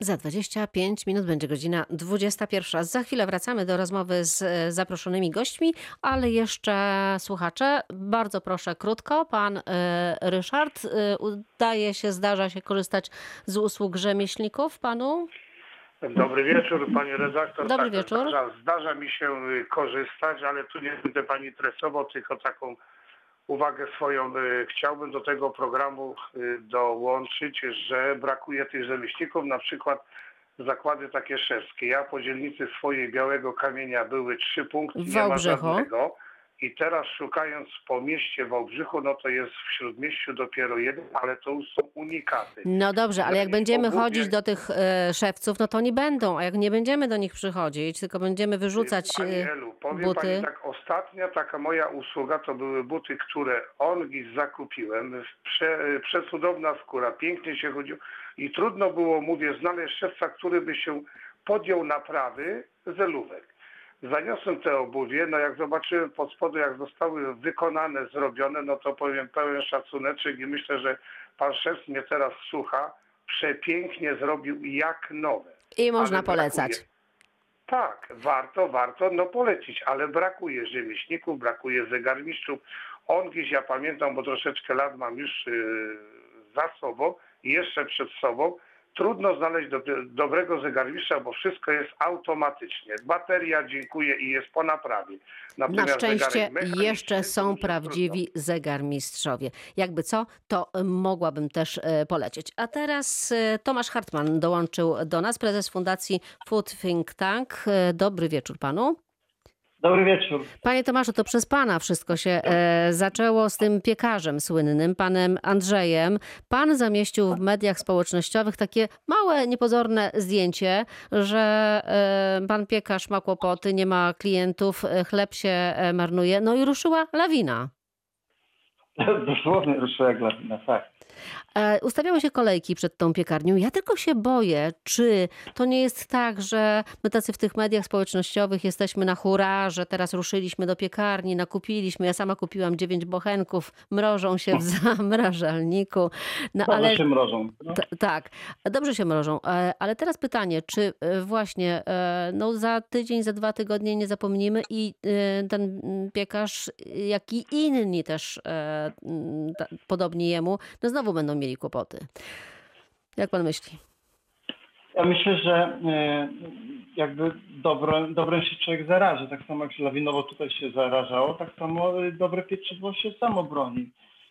Za 25 minut będzie godzina 21. Za chwilę wracamy do rozmowy z e, zaproszonymi gośćmi, ale jeszcze słuchacze, bardzo proszę krótko. Pan e, Ryszard, e, udaje się, zdarza się korzystać z usług rzemieślników panu? Dobry wieczór, pani redaktor. Dobry tak, wieczór. Zdarza, zdarza mi się y, korzystać, ale tu nie będę pani tresował, tylko taką uwagę swoją y, chciałbym do tego programu y, dołączyć, że brakuje tych rzemieślników, na przykład zakłady takie szewskie. Ja po dzielnicy swojej Białego Kamienia były trzy punkty, W nie ma żadnego. I teraz szukając po mieście Wałbrzychu, no to jest w Śródmieściu dopiero jeden, ale to już są unikaty. No dobrze, ale jak będziemy chodzić do tych e, szewców, no to oni będą, a jak nie będziemy do nich przychodzić, tylko będziemy wyrzucać Pani e, Elu, powiem buty. Pani tak, ostatnia taka moja usługa to były buty, które Olgis zakupiłem. Prze, przecudowna skóra, pięknie się chodziło i trudno było, mówię, znaleźć szewca, który by się podjął naprawy zelówek. Zaniosłem te obuwie, no jak zobaczyłem pod spodu, jak zostały wykonane, zrobione, no to powiem pełen szacuneczek i myślę, że pan szef mnie teraz słucha, przepięknie zrobił jak nowe. I można Ale polecać. brakuje. Tak, warto, warto no polecić, ale brakuje rzemieślników, brakuje zegarmistrzów. On gdzieś, ja pamiętam, bo troszeczkę lat mam już yy, za sobą jeszcze przed sobą, trudno znaleźć do, dobrego zegarmistrza, bo wszystko jest automatycznie. Bateria dziękuję i jest po naprawie. Na Natomiast szczęście zegarek mechaniczny jeszcze są prawdziwi zegarmistrzowie. Jakby co, to y, mogłabym też e, polecieć. A teraz e, Tomasz Hartman dołączył do nas, prezes Fundacji Food Think Tank. Dobry wieczór panu. Dobry wieczór. Panie Tomaszu, to przez pana wszystko się e, zaczęło z tym piekarzem słynnym, panem Andrzejem. Pan zamieścił w mediach społecznościowych takie małe, niepozorne zdjęcie, że e, pan piekarz ma kłopoty, nie ma klientów, e, chleb się e, marnuje. No i ruszyła lawina. Dosłownie ruszyła jak lawina, tak. E, Ustawiały się kolejki przed tą piekarnią. Ja tylko się boję, czy to nie jest tak, że my tacy w tych mediach społecznościowych jesteśmy na hura, że teraz ruszyliśmy do piekarni, nakupiliśmy. Ja sama kupiłam dziewięć bochenków, mrożą się w zamrażalniku. No Dobrze ale się mrożą. No. Tak, dobrze się mrożą. E, Ale teraz pytanie, czy e, właśnie no za tydzień, za dwa tygodnie nie zapomnimy i ten piekarz, jak i inni też podobni jemu, no znowu będą mieli kłopoty. Jak pan myśli? Ja myślę, że e, jakby dobro, dobrem się człowiek zaraży. Tak samo jak się lawinowo tutaj się zarażało, tak samo e, dobre pieczywo się samo broni.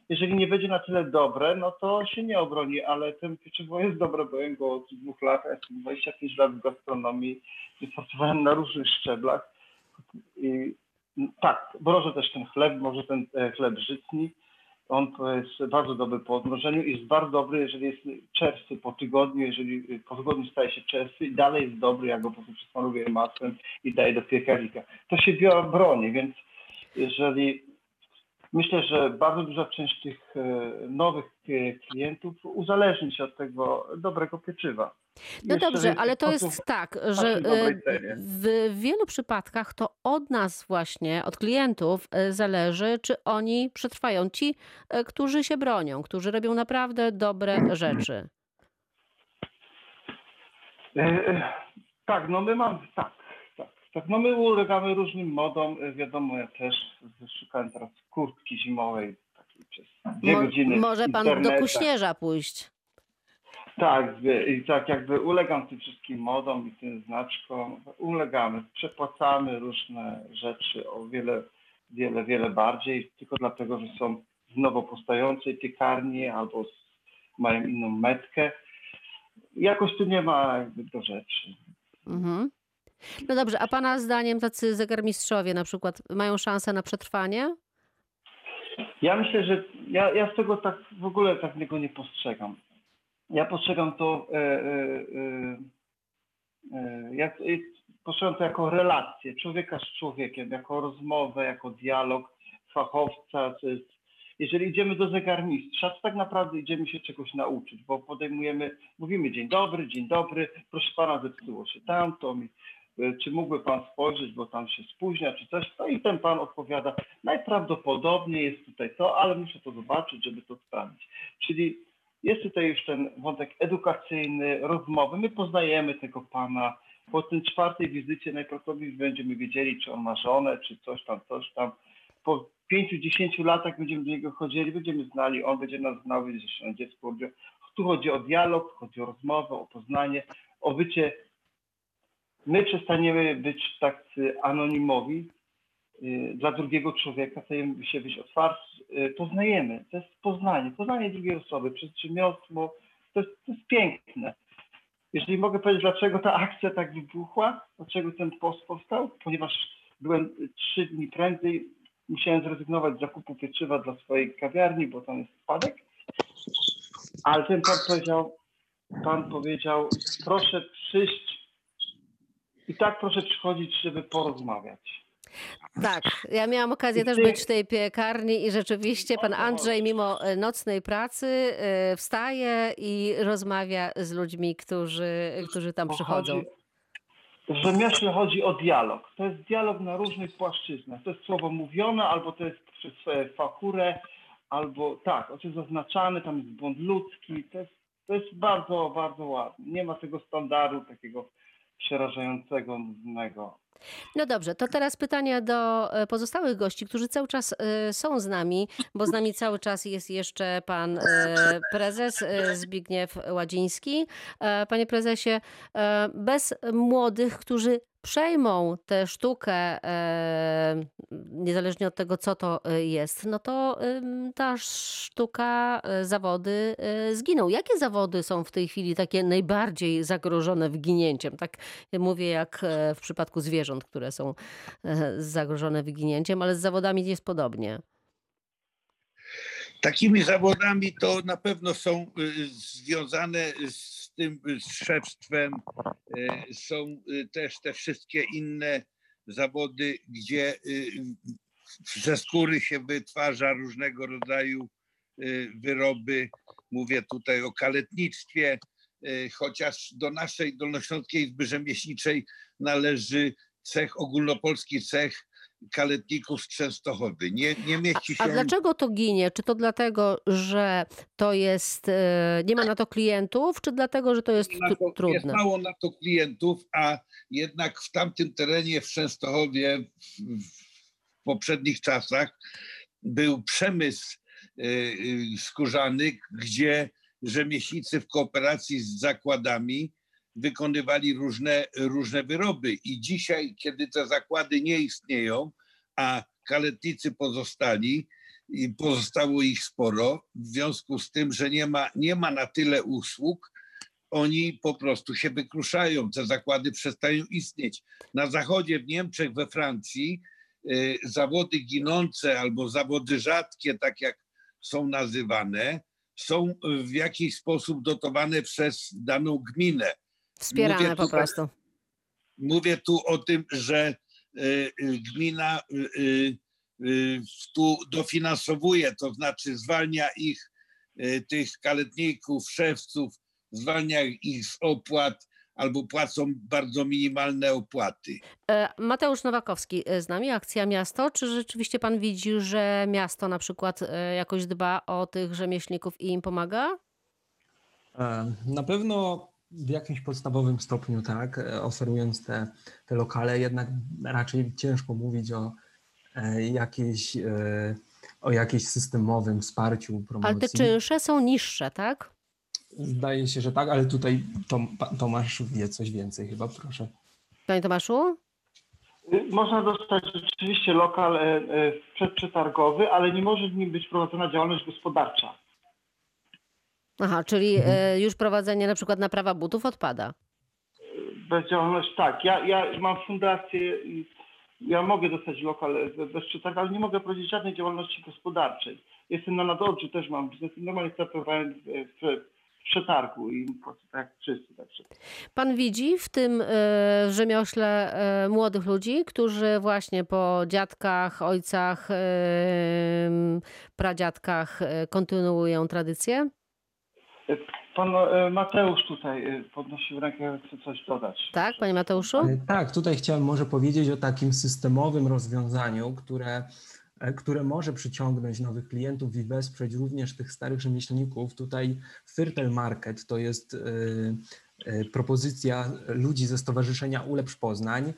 Jeżeli nie będzie na tyle dobre, no to się nie obroni, ale ten pieczywo jest dobre, bo ja go od dwóch lat, ja jestem 25 lat w gastronomii pracowałem na różnych szczeblach. I, tak, mrożę też ten chleb, może ten e, chleb żytni. On jest bardzo dobry po odmrożeniu i jest bardzo dobry, jeżeli jest czerwcy po tygodniu, jeżeli po tygodniu staje się czerwcy i dalej jest dobry, ja go po prostu przesmaruję masłem i daję do piekarnika. To się biorą broni, więc jeżeli myślę, że bardzo duża część tych e, nowych e, klientów uzależni się od tego dobrego pieczywa. No Jeszcze dobrze, ale to jest tak, że cenie. w wielu przypadkach to od nas właśnie, od klientów e, zależy, czy oni przetrwają. Ci, e, którzy się bronią, którzy robią naprawdę dobre rzeczy. E, e, Tak, no my mamy, tak, tak, tak, no my ulegamy różnym modom, wiadomo, ja też szukałem teraz kurtki zimowej, takiej przez dwie Mo- godziny może pan do kuśnierza pójść. Tak, i tak jakby ulegam tym wszystkim modom i tym znaczkom, ulegamy, przepłacamy różne rzeczy o wiele, wiele, wiele bardziej, tylko dlatego, że są z nowo powstającej piekarni albo z, mają inną metkę. Jakoś tu nie ma jakby do rzeczy. Mhm. No dobrze, a pana zdaniem tacy zegarmistrzowie na przykład mają szansę na przetrwanie? Ja myślę, że ja, ja z tego tak w ogóle tak niego nie postrzegam. Ja postrzegam to, e, e, e, e, postrzegam to jako relację człowieka z człowiekiem, jako rozmowę, jako dialog fachowca. Jeżeli idziemy do zegarmistrza, to tak naprawdę idziemy się czegoś nauczyć, bo podejmujemy, mówimy dzień dobry, dzień dobry, proszę pana, zepsuło się tamto, mi- czy mógłby pan spojrzeć, bo tam się spóźnia, czy coś, no i ten pan odpowiada, najprawdopodobniej jest tutaj to, ale muszę to zobaczyć, żeby to sprawdzić. Czyli Jest tutaj już ten wątek edukacyjny, rozmowy. My poznajemy tego pana. Po tej czwartej wizycie najprawdopodobniej będziemy wiedzieli, czy on ma żonę, czy coś tam, coś tam. Po pięciu, dziesięciu latach będziemy do niego chodzili, będziemy znali, on będzie nas znał, będzie się dziecko. Tu chodzi o dialog, chodzi o rozmowę, o poznanie, o bycie. My przestaniemy być tacy anonimowi y, dla drugiego człowieka, stajemy się być otwarci, poznajemy. To jest poznanie, poznanie drugiej osoby przez rzemiosło. To jest, to jest piękne. Jeżeli mogę powiedzieć, dlaczego ta akcja tak wybuchła, dlaczego ten post powstał, ponieważ byłem trzy dni prędzej, musiałem zrezygnować z zakupu pieczywa dla swojej kawiarni, bo tam jest spadek. Ale ten pan powiedział, pan powiedział, proszę przyjść i tak proszę przychodzić, żeby porozmawiać. Tak, ja miałam okazję też być w tej piekarni i rzeczywiście pan Andrzej mimo e, nocnej pracy e, wstaje i rozmawia z ludźmi, którzy, którzy tam przychodzą. W rzemiośle chodzi o dialog. To jest dialog na różnych płaszczyznach. To jest słowo mówione, albo to jest przez e, fakurę, albo tak, on jest zaznaczany, tam jest błąd ludzki. To jest, to jest bardzo, bardzo ładne. Nie ma tego standardu takiego przerażającego, nudnego. No dobrze, to teraz pytanie do e, pozostałych gości, którzy cały czas e, są z nami, bo z nami cały czas jest jeszcze pan e, prezes Zbigniew Ładziński. Panie prezesie, bez młodych, którzy przejmą tę sztukę, niezależnie od tego, co to e, jest, no to ta sztuka, e, zawody e, zginą. Jakie zawody są w tej chwili takie najbardziej zagrożone wyginięciem? Tak mówię jak e, w przypadku zwierząt, które są e, zagrożone wyginięciem, ale z zawodami jest podobnie. Takimi zawodami to na pewno są y, związane z tym y, szewstwem. y, Są y, też te wszystkie inne zawody, gdzie ze skóry się wytwarza różnego rodzaju wyroby. Mówię tutaj o kaletnictwie, chociaż do naszej Dolnośląskiej Izby Rzemieślniczej należy cech, ogólnopolski cech kaletników z Częstochowy. Nie, nie mieści się A dlaczego to ginie? Czy to dlatego, że to jest, e, nie ma na to klientów, czy dlatego, że to jest to, jest trudne? mało na to klientów, a jednak w tamtym terenie w Częstochowie w, w poprzednich czasach był przemysł y, y, skórzany, gdzie rzemieślnicy w kooperacji z zakładami wykonywali różne, różne wyroby. I dzisiaj, kiedy te zakłady nie istnieją, a kaletnicy pozostali, i pozostało ich sporo, w związku z tym, że nie ma, nie ma na tyle usług, oni po prostu się wykruszają, te zakłady przestają istnieć. Na zachodzie, w Niemczech, we Francji y, zawody ginące albo zawody rzadkie, tak jak są nazywane, są w jakiś sposób dotowane przez daną gminę. Wspierane mówię po tutaj- prostu. Mówię tu o tym, że y, y, gmina y, tu dofinansowuje, to znaczy zwalnia ich, tych kaletników, szewców, zwalnia ich z opłat albo płacą bardzo minimalne opłaty. E, Mateusz Nowakowski e, z nami, Akcja Miasto. Czy rzeczywiście pan widzi, że miasto na przykład e, jakoś dba o tych rzemieślników i im pomaga? E, Na pewno w jakimś podstawowym stopniu, tak, e, oferując te, te lokale, jednak raczej ciężko mówić o e, jakiejś, e, o jakimś systemowym wsparciu promocji. Ale te czynsze są niższe, tak? Zdaje się, że tak, ale tutaj Tom, Tomasz wie coś więcej chyba, proszę. Panie Tomaszu? Y, Można dostać rzeczywiście lokal przedprzetargowy, ale nie może w nim być prowadzona działalność gospodarcza. Aha, czyli Mhm. e, już prowadzenie na przykład naprawa butów odpada. Bez działalności, tak. Ja, ja mam fundację i ja mogę dostać lokal bez przetargu, ale nie mogę prowadzić żadnej działalności gospodarczej. Jestem na nadodrzu, też mam biznes i normalnie startowałem w, przetargu i po prostu tak wszyscy. Pan widzi w tym e, rzemiośle e, młodych ludzi, którzy właśnie po dziadkach, ojcach, pradziadkach kontynuują tradycję? Pan e, Mateusz tutaj e, podnosił rękę, chce coś dodać. Tak, panie Mateuszu? Tak, tutaj chciałem może powiedzieć o takim systemowym rozwiązaniu, które które może przyciągnąć nowych klientów i wesprzeć również tych starych rzemieślników. Tutaj Firtel Market to jest propozycja ludzi ze Stowarzyszenia Ulepsz Poznań.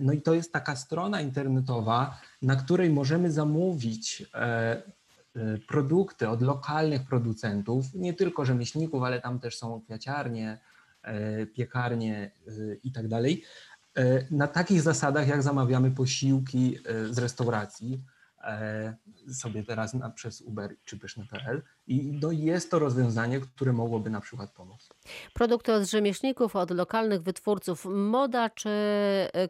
No i to jest taka strona internetowa, na której możemy zamówić produkty od lokalnych producentów, nie tylko rzemieślników, ale tam też są kwiaciarnie, e, piekarnie e, i tak dalej. Na takich zasadach, jak zamawiamy posiłki z restauracji sobie teraz na, przez Uber czy pyszne.pl i no jest to rozwiązanie, które mogłoby na przykład pomóc. Produkty od rzemieślników, od lokalnych wytwórców, moda czy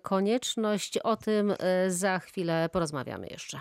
konieczność? O tym za chwilę porozmawiamy jeszcze.